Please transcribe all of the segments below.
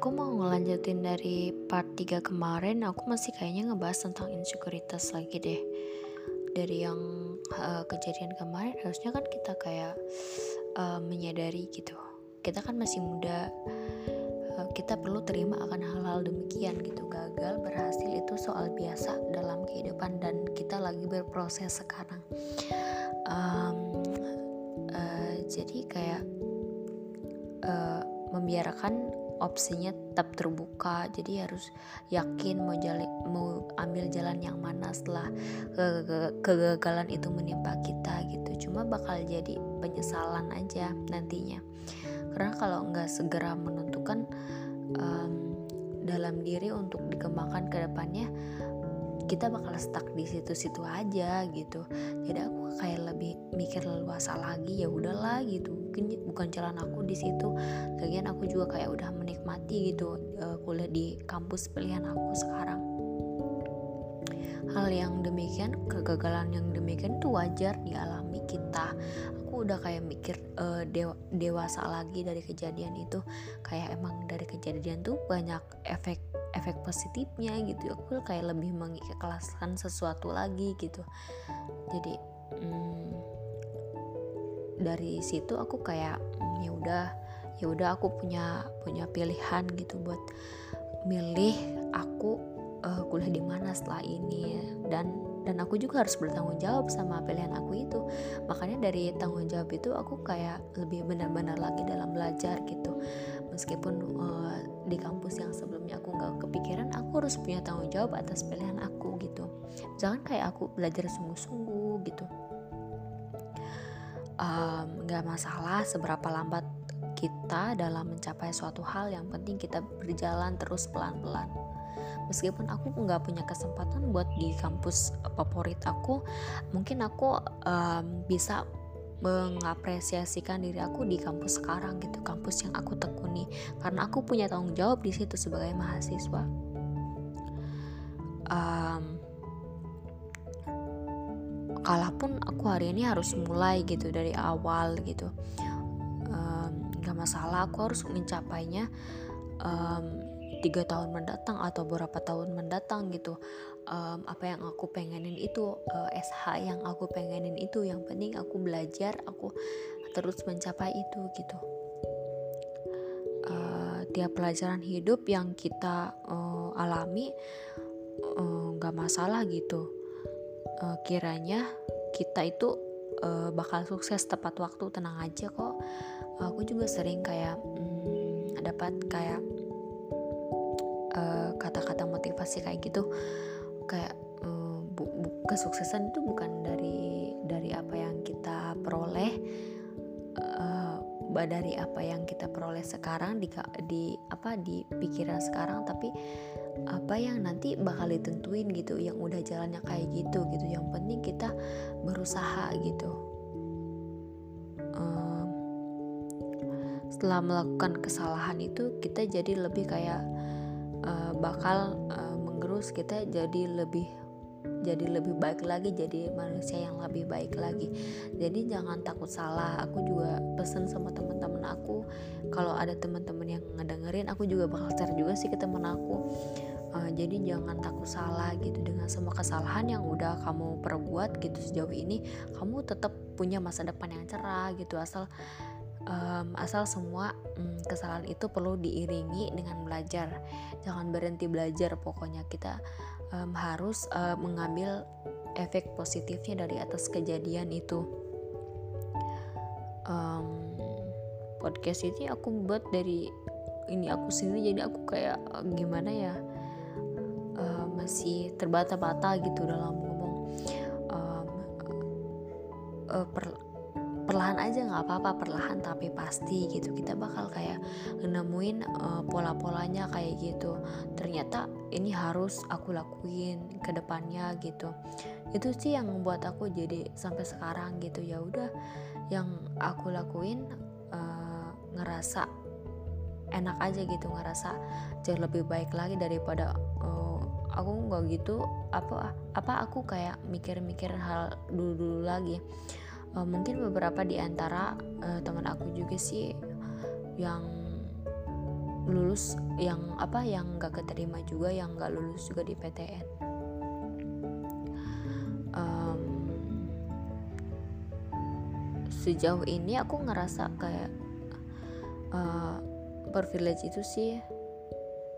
aku mau ngelanjutin dari part 3 kemarin aku masih kayaknya ngebahas tentang insekuritas lagi deh. Dari yang uh, kejadian kemarin harusnya kan kita kayak uh, menyadari gitu. Kita kan masih muda uh, kita perlu terima akan hal-hal demikian gitu. Gagal berhasil itu soal biasa dalam kehidupan dan kita lagi berproses sekarang. Um, uh, jadi kayak uh, membiarkan opsinya tetap terbuka. Jadi harus yakin mau jali, mau ambil jalan yang mana setelah kegagalan itu menimpa kita gitu. Cuma bakal jadi penyesalan aja nantinya. Karena kalau nggak segera menentukan um, dalam diri untuk dikembangkan ke depannya kita bakal stuck di situ-situ aja gitu. Jadi aku kayak lebih mikir leluasa lagi ya udahlah gitu. Mungkin bukan jalan aku di situ. Lagian aku juga kayak udah menikmati gitu uh, kuliah di kampus pilihan aku sekarang. Hal yang demikian kegagalan yang demikian itu wajar dialami kita udah kayak mikir uh, dewa, dewasa lagi dari kejadian itu. Kayak emang dari kejadian tuh banyak efek efek positifnya gitu. Aku kayak lebih mengikhlaskan sesuatu lagi gitu. Jadi hmm, dari situ aku kayak hmm, ya udah ya udah aku punya punya pilihan gitu buat milih aku uh, kuliah di mana setelah ini. Dan dan aku juga harus bertanggung jawab sama pilihan aku itu. Makanya dari tanggung jawab itu aku kayak lebih benar-benar lagi dalam belajar gitu. Meskipun uh, di kampus yang sebelumnya aku nggak kepikiran aku harus punya tanggung jawab atas pilihan aku gitu. Jangan kayak aku belajar sungguh-sungguh gitu. Nggak um, masalah seberapa lambat kita dalam mencapai suatu hal yang penting kita berjalan terus pelan-pelan meskipun aku nggak punya kesempatan buat di kampus favorit aku mungkin aku um, bisa mengapresiasikan diri aku di kampus sekarang gitu kampus yang aku tekuni. Karena aku punya tanggung jawab di situ sebagai mahasiswa. Um, kalaupun aku hari ini harus mulai gitu dari awal gitu um, gak masalah aku harus mencapainya. Um, tiga tahun mendatang atau beberapa tahun mendatang gitu um, apa yang aku pengenin itu uh, eh, SH yang aku pengenin itu yang penting aku belajar aku terus mencapai itu gitu. Uh, tiap pelajaran hidup yang kita uh, alami nggak uh, masalah gitu. Uh, kiranya kita itu uh, bakal sukses tepat waktu tenang aja kok. Aku juga sering kayak hmm, dapat kayak Eh, kata-kata uh, motivasi kayak gitu kayak uh, bu, kesuksesan itu bukan dari dari apa yang kita peroleh uh, dari apa yang kita peroleh sekarang di di apa di pikiran sekarang tapi apa yang nanti bakal ditentuin gitu yang udah jalannya kayak gitu gitu. Yang penting kita berusaha gitu. Setelah melakukan kesalahan itu kita jadi lebih kayak uh, bakal uh, menggerus kita jadi lebih jadi lebih baik lagi jadi manusia yang lebih baik lagi. Jadi jangan takut salah. Aku juga pesen sama teman-teman aku kalau ada teman-teman yang ngedengerin aku juga bakal share juga sih ke teman aku. Uh, jadi jangan takut salah gitu. Dengan semua kesalahan yang udah kamu perbuat gitu sejauh ini kamu tetap punya masa depan yang cerah gitu. Asal um, asal semua um, kesalahan itu perlu diiringi dengan belajar. Jangan berhenti belajar pokoknya kita um, harus uh, mengambil efek positifnya dari atas kejadian itu. Um, podcast ini aku buat dari ini aku sendiri jadi aku kayak gimana ya uh, masih terbata-bata gitu dalam ngomong. Um, uh, per, perlahan aja nggak apa-apa perlahan tapi pasti gitu. Kita bakal kayak nemuin uh, pola-polanya kayak gitu. Ternyata ini harus aku lakuin ke depannya gitu. Itu sih yang membuat aku jadi sampai sekarang gitu. Ya udah yang aku lakuin uh, ngerasa enak aja gitu ngerasa jauh lebih baik lagi daripada uh, aku nggak gitu apa apa aku kayak mikir-mikir hal dulu-dulu lagi uh, mungkin beberapa di antara uh, teman aku juga sih yang lulus yang apa yang nggak keterima juga yang nggak lulus juga di PTN um, sejauh ini aku ngerasa kayak uh, privilege itu sih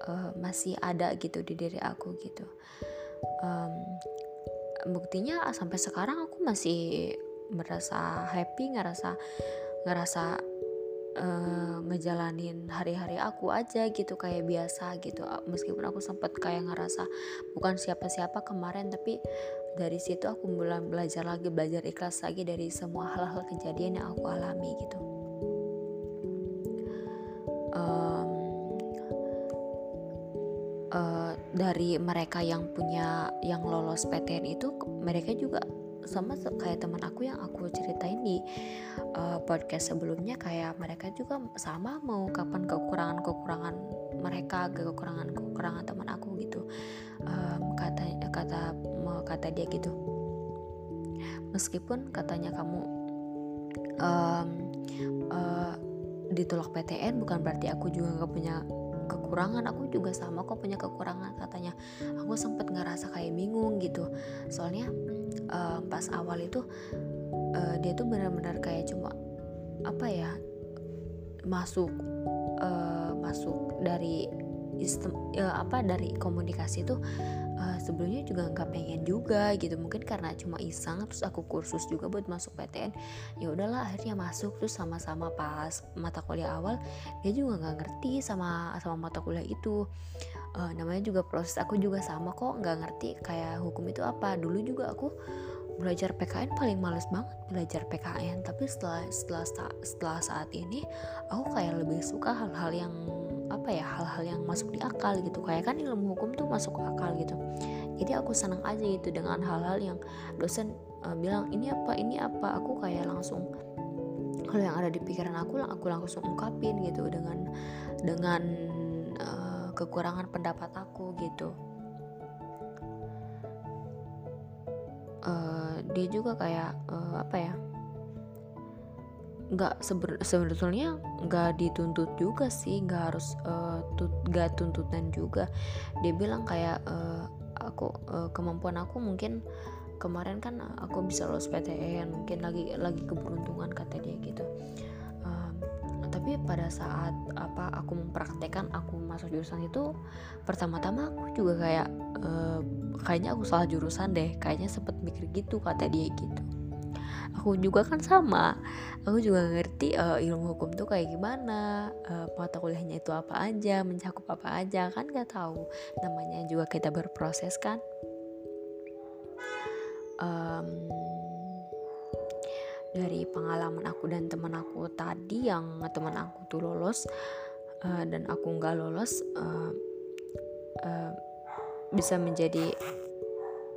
uh, masih ada gitu di diri aku gitu. Um, buktinya sampai sekarang aku masih merasa happy ngerasa ngerasa uh, ngejalanin hari-hari aku aja gitu kayak biasa gitu. Meskipun aku sempat kayak ngerasa bukan siapa-siapa kemarin tapi dari situ aku mulai belajar lagi belajar ikhlas lagi dari semua hal-hal kejadian yang aku alami gitu. Um, uh, dari mereka yang punya yang lolos PTN itu mereka juga sama kayak teman aku yang aku ceritain di uh, podcast sebelumnya kayak mereka juga sama mau kapan kekurangan kekurangan mereka kekurangan kekurangan teman aku gitu. Um, kata kata kata dia gitu. Meskipun katanya kamu um, uh, ditolak PTN bukan berarti aku juga nggak punya kekurangan. Aku juga sama kok punya kekurangan katanya. Aku sempet ngerasa kayak bingung gitu. Soalnya uh, pas awal itu uh, dia tuh benar-benar kayak cuma apa ya masuk uh, masuk dari sistem uh, apa dari komunikasi itu uh, sebelumnya juga nggak pengen juga gitu. Mungkin karena cuma iseng terus aku kursus juga buat masuk PTN ya udahlah akhirnya masuk terus sama-sama pas mata kuliah awal dia juga nggak ngerti sama sama mata kuliah itu uh, namanya juga proses aku juga sama kok nggak ngerti kayak hukum itu apa. Dulu juga aku belajar PKN paling males banget belajar PKN tapi setelah setelah setelah saat ini aku kayak lebih suka hal-hal yang apa ya hal-hal yang masuk di akal gitu. Kayak kan ilmu hukum tuh masuk akal gitu. Jadi aku senang aja gitu dengan hal-hal yang dosen uh, bilang ini apa ini apa? Aku kayak langsung kalau yang ada di pikiran aku aku langsung ungkapin gitu dengan dengan uh, kekurangan pendapat aku gitu. Uh, dia juga kayak uh, apa ya nggak sebetulnya nggak dituntut juga sih nggak harus uh, tut, gak tuntutan juga. Dia bilang kayak uh, aku uh, kemampuan aku mungkin kemarin kan aku bisa lulus PTN mungkin lagi lagi keberuntungan kata dia gitu tapi pada saat apa aku mempraktekkan aku masuk jurusan itu pertama-tama aku juga kayak uh, kayaknya aku salah jurusan deh. Kayaknya sempet mikir gitu kata dia gitu. Aku juga kan sama. Aku juga ngerti uh, ilmu hukum tuh kayak gimana uh, mata kuliahnya itu apa aja mencakup apa aja kan nggak tahu. Namanya juga kita berproses kan. Um, dari pengalaman aku dan teman aku tadi yang teman aku tuh lolos uh, dan aku nggak lolos uh, uh, bisa menjadi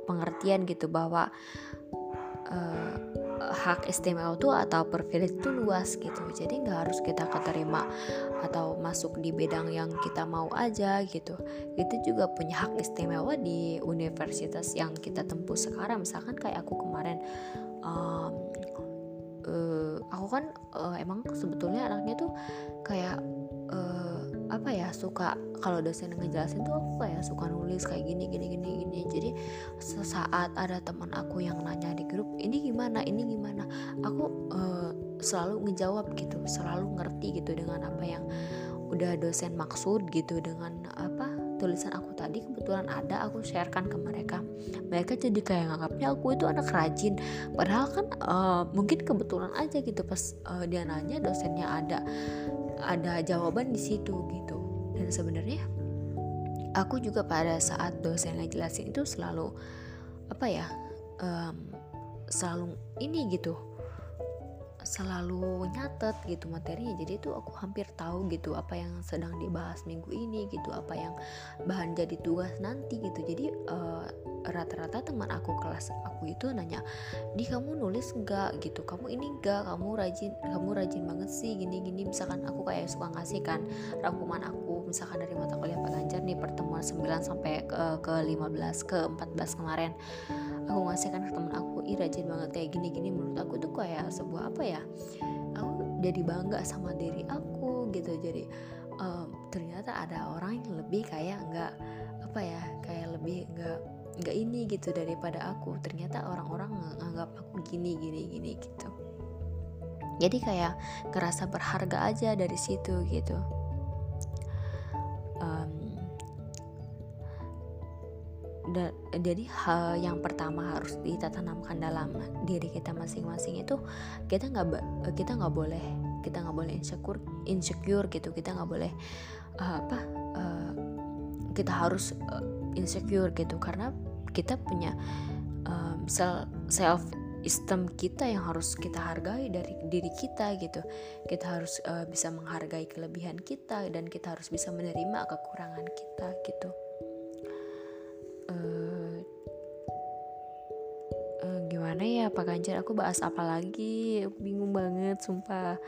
pengertian gitu bahwa uh, hak istimewa itu atau privilege itu luas gitu. Jadi nggak harus kita keterima atau masuk di bidang yang kita mau aja gitu. Itu juga punya hak istimewa di universitas yang kita tempuh sekarang. Misalkan kayak aku kemarin um, uh, aku kan uh, emang sebetulnya anaknya tuh kayak uh, apa ya suka kalau dosen ngejelasin tuh aku kayak suka nulis kayak gini gini gini gini. Jadi sesaat ada teman aku yang nanya di grup ini gimana? Ini gimana? Aku uh, selalu ngejawab gitu selalu ngerti gitu dengan apa yang udah dosen maksud gitu dengan apa tulisan aku tadi kebetulan ada aku sharekan ke mereka. Mereka jadi kayak nganggapnya aku itu anak rajin. Padahal kan uh, mungkin kebetulan aja gitu pas uh, dia nanya dosennya ada ada jawaban di situ gitu. Dan sebenarnya aku juga pada saat dosen ngejelasin itu selalu apa ya um, selalu ini gitu selalu nyatet gitu materinya. Jadi itu aku hampir tahu gitu apa yang sedang dibahas minggu ini gitu apa yang bahan jadi tugas nanti gitu. Jadi uh, rata-rata teman aku kelas aku itu nanya di kamu nulis enggak gitu kamu ini enggak kamu rajin kamu rajin banget sih gini gini misalkan aku kayak suka ngasih kan rangkuman aku misalkan dari mata kuliah Pak Ganjar nih pertemuan 9 sampai ke, ke 15 ke 14 kemarin. Aku ngasih kan ke temen aku ih rajin banget kayak gini gini menurut aku tuh kayak sebuah apa ya aku jadi bangga sama diri aku gitu. Jadi um, ternyata ada orang yang lebih kayak nggak apa ya kayak lebih nggak nggak ini gitu daripada aku. Ternyata orang-orang nganggap aku gini gini gini gitu. Jadi kayak ngerasa berharga aja dari situ gitu da, jadi hal yang pertama harus kita tanamkan dalam diri kita masing-masing itu kita nggak kita nggak boleh kita nggak boleh insecure insecure gitu. Kita nggak boleh uh, apa uh, kita harus uh, insecure gitu. Karena kita punya um, self esteem kita yang harus kita hargai dari diri kita gitu. Kita harus uh, bisa menghargai kelebihan kita dan kita harus bisa menerima kekurangan kita gitu gimana ya Pak Ganjar? Aku bahas apa lagi? Bingung banget sumpah.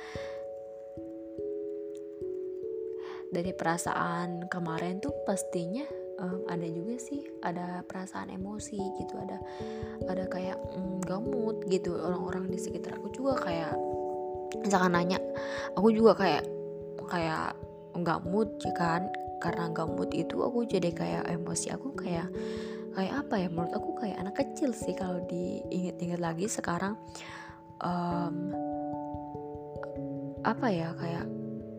Dari perasaan kemarin tuh pastinya um, ada juga sih ada perasaan emosi gitu ada ada kayak mm, gamut gitu. Orang-orang di sekitar aku juga kayak misalkan nanya aku juga kayak kayak nggak mood ya kan. Karena nggak mood itu aku jadi kayak emosi aku kayak kayak apa ya? Menurut aku kayak anak kecil sih kalau diinget-inget lagi sekarang um, apa ya? Kayak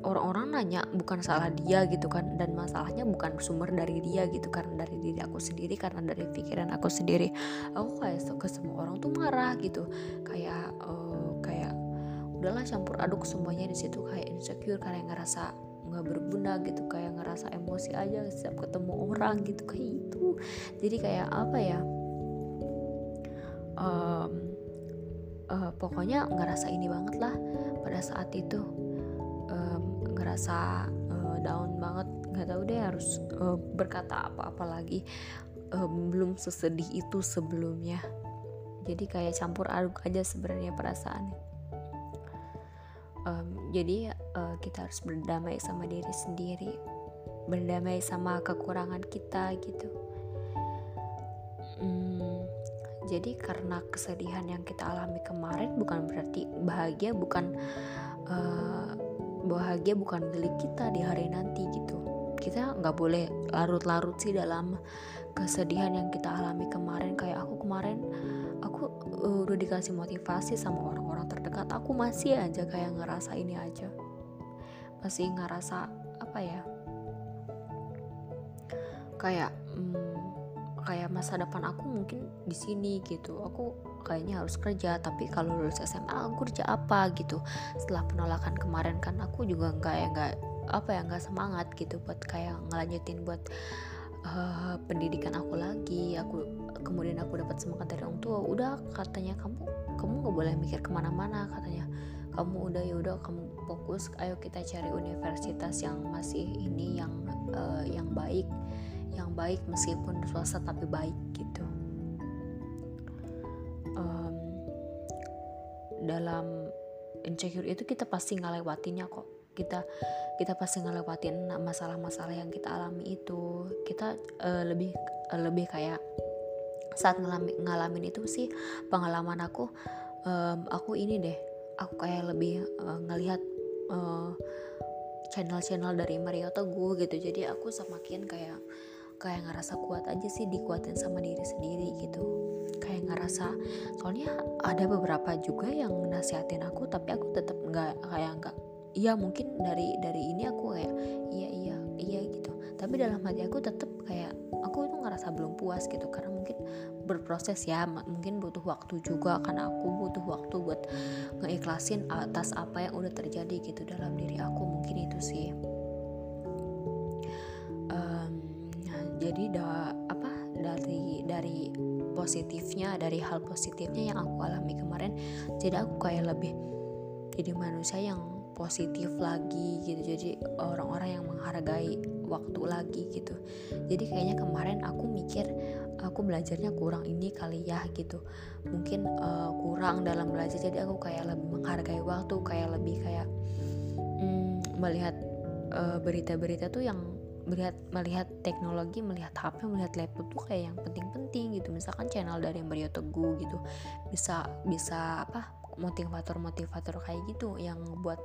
orang-orang nanya bukan salah dia gitu kan dan masalahnya bukan sumber dari dia gitu karena dari diri aku sendiri karena dari pikiran aku sendiri. Aku kayak ke semua orang tuh marah gitu. Kayak uh, kayak udahlah campur aduk semuanya di situ. Kayak insecure karena ngerasa nggak berguna gitu kayak ngerasa emosi aja setiap ketemu orang gitu kayak itu jadi kayak apa ya um, uh, pokoknya ngerasa ini banget lah pada saat itu. Um, ngerasa uh, down banget. Nggak tahu deh harus uh, berkata apa-apa lagi. Uh, belum sesedih itu sebelumnya. Jadi kayak campur aduk aja sebenarnya perasaannya um, jadi uh, kita harus berdamai sama diri sendiri berdamai sama kekurangan kita gitu. Hmm, jadi karena kesedihan yang kita alami kemarin bukan berarti bahagia bukan uh, bahagia bukan milik kita di hari nanti gitu. Kita nggak boleh larut-larut sih dalam kesedihan yang kita alami kemarin. Kayak aku kemarin aku uh, udah dikasih motivasi sama orang-orang terdekat aku masih aja kayak ngerasa ini aja. Masih ngerasa apa ya kayak hmm, kayak masa depan aku mungkin di sini gitu. Aku kayaknya harus kerja tapi kalau lulus SMA aku kerja apa gitu. Setelah penolakan kemarin kan aku juga nggak ya nggak apa ya nggak semangat gitu buat kayak ngelanjutin buat uh, pendidikan aku lagi. Aku kemudian aku dapat semangat dari orang tua. Udah katanya kamu kamu nggak boleh mikir ke mana-mana katanya. Kamu udah ya udah kamu fokus ayo kita cari universitas yang masih ini yang uh, yang baik yang baik meskipun swasta tapi baik gitu. Um, dalam insecure itu kita pasti ngelewatinnya kok. Kita kita pasti ngelewatin masalah-masalah yang kita alami itu. Kita uh, lebih uh, lebih kayak saat ngalami, ngalamin itu sih pengalaman aku um, aku ini deh aku kayak lebih uh, ngelihat uh, channel-channel dari Mario Teguh gitu. Jadi aku semakin kayak kayak ngerasa kuat aja sih dikuatin sama diri sendiri gitu. Kayak ngerasa soalnya ada beberapa juga yang nasihatin aku tapi aku tetap nggak kayak nggak iya mungkin dari dari ini aku kayak iya iya iya gitu. Tapi dalam hati aku tetap kayak ngerasa belum puas gitu karena mungkin berproses ya mungkin butuh waktu juga karena aku butuh waktu buat ngeikhlasin atas apa yang udah terjadi gitu dalam diri aku mungkin itu sih. Jadi da, apa dari dari positifnya dari hal positifnya yang aku alami kemarin jadi aku kayak lebih jadi manusia yang positif lagi gitu jadi orang-orang yang menghargai waktu lagi gitu. Jadi kayaknya kemarin aku mikir aku belajarnya kurang ini kali ya gitu. Mungkin uh, kurang dalam belajar. Jadi aku kayak lebih menghargai waktu kayak lebih kayak mm, melihat eh, berita-berita uh, tuh yang melihat melihat teknologi melihat HP melihat laptop tuh kayak yang penting-penting gitu. Misalkan channel dari Mario Teguh gitu. Bisa bisa apa motivator-motivator kayak gitu yang buat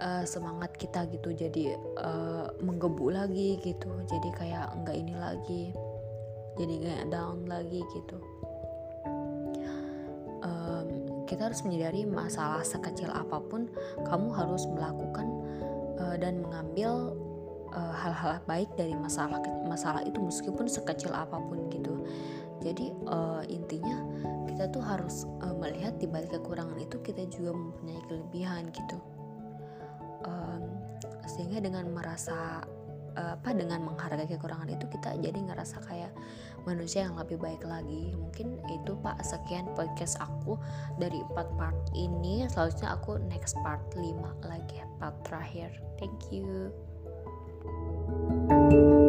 uh, semangat kita gitu jadi uh, menggebu lagi gitu. Jadi kayak enggak ini lagi jadi kayak down lagi gitu. Um, kita harus menyadari masalah sekecil apa pun kamu harus melakukan uh, dan mengambil hal-hal uh, baik dari masalah masalah itu meskipun sekecil apa pun gitu. Jadi uh, intinya kita tuh harus uh, melihat di balik kekurangan itu kita juga mempunyai kelebihan gitu sehingga dengan merasa uh, apa dengan menghargai kekurangan itu kita jadi ngerasa kayak manusia yang lebih baik lagi. Mungkin itu pak sekian podcast aku dari empat part ini. Selanjutnya aku next part 5 lagi part terakhir. Thank you thank you